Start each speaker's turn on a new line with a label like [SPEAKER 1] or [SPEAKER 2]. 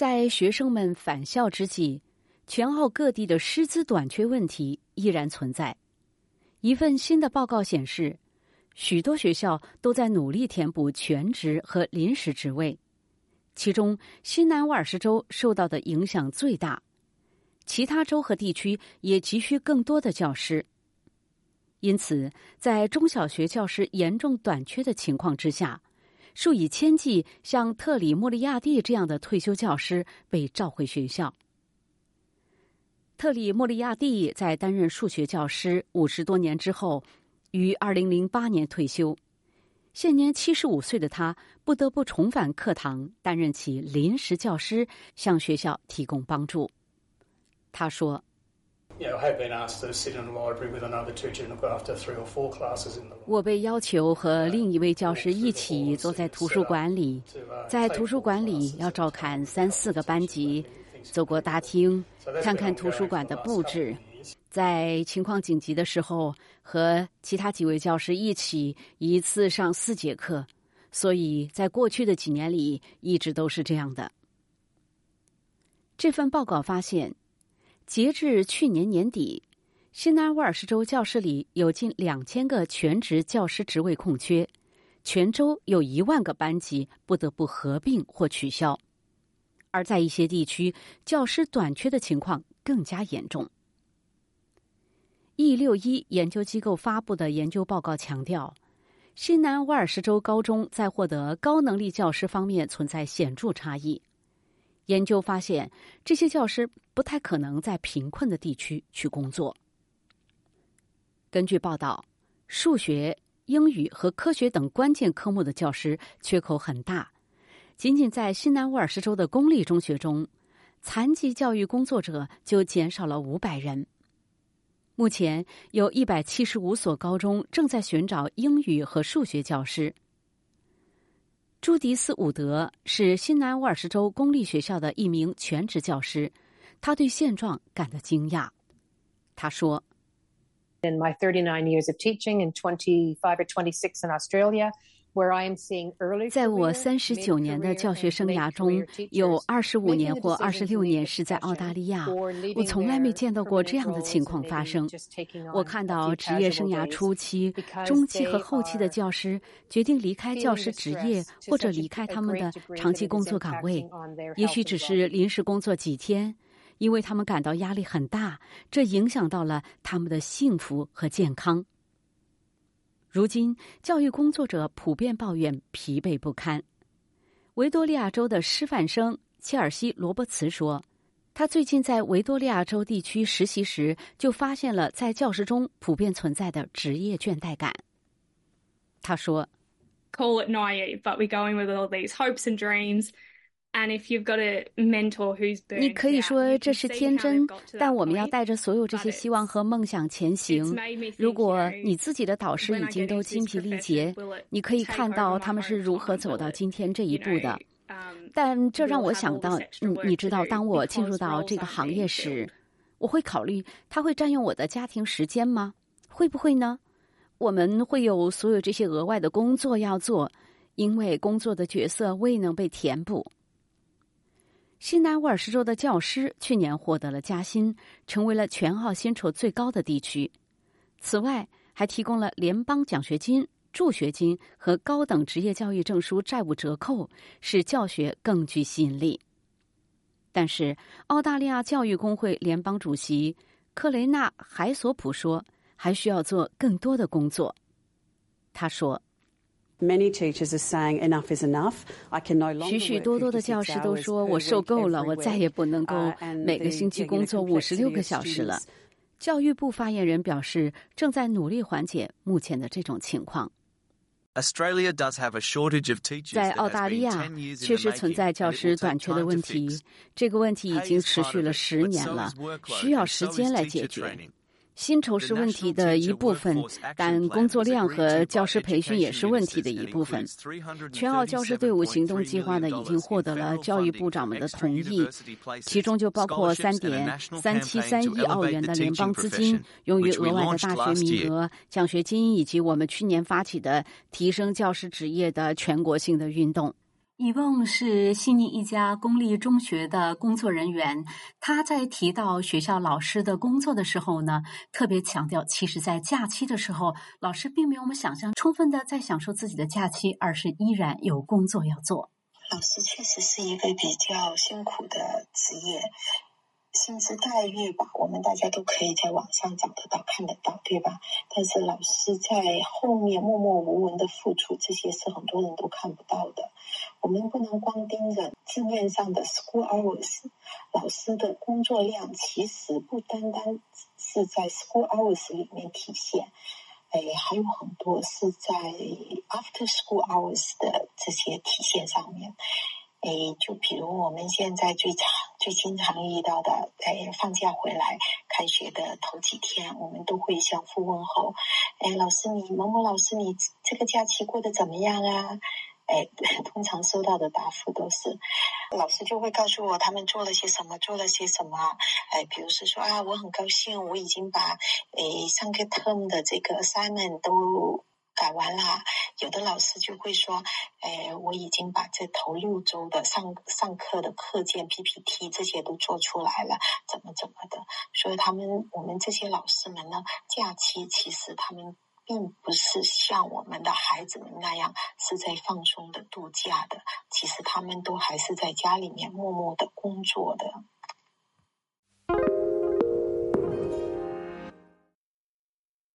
[SPEAKER 1] 在学生们返校之际，全澳各地的师资短缺问题依然存在。一份新的报告显示，许多学校都在努力填补全职和临时职位，其中新南威尔士州受到的影响最大，其他州和地区也急需更多的教师。因此，在中小学教师严重短缺的情况之下。数以千计像特里莫利亚蒂这样的退休教师被召回学校。特里莫利亚蒂在担任数学教师五十多年之后，于二零零八年退休。现年七十五岁的他不得不重返课堂，担任起临时教师，向学校提供帮助。他说。我被要求和另一位教师一起坐在图书馆里，在图书馆里要照看三四个班级，走过大厅，看看图书馆的布置，在情况紧急的时候和其他几位教师一起一次上四节课。所以在过去的几年里一直都是这样的。这份报告发现。截至去年年底，新南威尔士州教室里有近两千个全职教师职位空缺，全州有一万个班级不得不合并或取消，而在一些地区，教师短缺的情况更加严重。E 六一研究机构发布的研究报告强调，新南威尔士州高中在获得高能力教师方面存在显著差异。研究发现，这些教师不太可能在贫困的地区去工作。根据报道，数学、英语和科学等关键科目的教师缺口很大。仅仅在新南威尔士州的公立中学中，残疾教育工作者就减少了五百人。目前有一百七十五所高中正在寻找英语和数学教师。朱迪斯·伍德是新南威尔士州公立学校的一名全职教师，他对现状感到惊讶。他说
[SPEAKER 2] ：“In my thirty-nine years of teaching and twenty-five or twenty-six in Australia.”
[SPEAKER 1] 在我三十九年的教学生涯中，有二十五年或二十六年是在澳大利亚。我从来没见到过这样的情况发生。我看到职业生涯初期、中期和后期的教师决定离开教师职业，或者离开他们的长期工作岗位，也许只是临时工作几天，因为他们感到压力很大，这影响到了他们的幸福和健康。如今，教育工作者普遍抱怨疲惫不堪。维多利亚州的师范生切尔西·罗伯茨说：“他最近在维多利亚州地区实习时，就发现了在教室中普遍存在的职业倦怠感。”他说
[SPEAKER 3] ：“Call it naive, but we going with all these hopes and dreams.” And if you've got a mentor who's
[SPEAKER 1] 你可以说这是天真，但我们要带着所有这些希望和梦想前行。如果你自己的导师已经都精疲力竭，你可以看到他们是如何走到今天这一步的。但这让我想到，嗯，你知道，当我进入到这个行业时，我会考虑他会占用我的家庭时间吗？会不会呢？我们会有所有这些额外的工作要做，因为工作的角色未能被填补。新南威尔士州的教师去年获得了加薪，成为了全澳薪酬最高的地区。此外，还提供了联邦奖学金、助学金和高等职业教育证书债务折扣，使教学更具吸引力。但是，澳大利亚教育工会联邦主席克雷纳海索普说，还需要做更多的工作。他说。许许多多的教师都说：“我受够了，我再也不能够每个星期工作五十六个小时了。”教育部发言人表示，正在努力缓解目前的这种情况。
[SPEAKER 4] Australia does have a shortage of teachers.
[SPEAKER 1] 在澳大利亚，确实存在教师短缺的问题。这个问题已经持续了十年了，需要时间来解决。薪酬是问题的一部分，但工作量和教师培训也是问题的一部分。全澳教师队伍行动计划呢，已经获得了教育部长们的同意，其中就包括三点三七三亿澳元的联邦资金，用于额外的大学名额、奖学金，以及我们去年发起的提升教师职业的全国性的运动。伊翁是悉尼一家公立中学的工作人员。他在提到学校老师的工作的时候呢，特别强调，其实，在假期的时候，老师并没有我们想象充分的在享受自己的假期，而是依然有工作要做。
[SPEAKER 5] 老师确实是一个比较辛苦的职业。薪资待遇吧，我们大家都可以在网上找得到、看得到，对吧？但是老师在后面默默无闻的付出，这些是很多人都看不到的。我们不能光盯着字面上的 school hours，老师的工作量其实不单单是在 school hours 里面体现，哎，还有很多是在 after school hours 的这些体现上面。哎，就比如我们现在最常、最经常遇到的，哎，放假回来开学的头几天，我们都会相互问候。哎，老师，你某某老师，你这个假期过得怎么样啊？哎，通常收到的答复都是，老师就会告诉我他们做了些什么，做了些什么。哎，比如是说啊，我很高兴，我已经把哎上个 term 的这个 assignment 都。改完了，有的老师就会说：“哎，我已经把这头六周的上上课的课件 PPT 这些都做出来了，怎么怎么的。”所以他们我们这些老师们呢，假期其实他们并不是像我们的孩子们那样是在放松的度假的，其实他们都还是在家里面默默的工作的。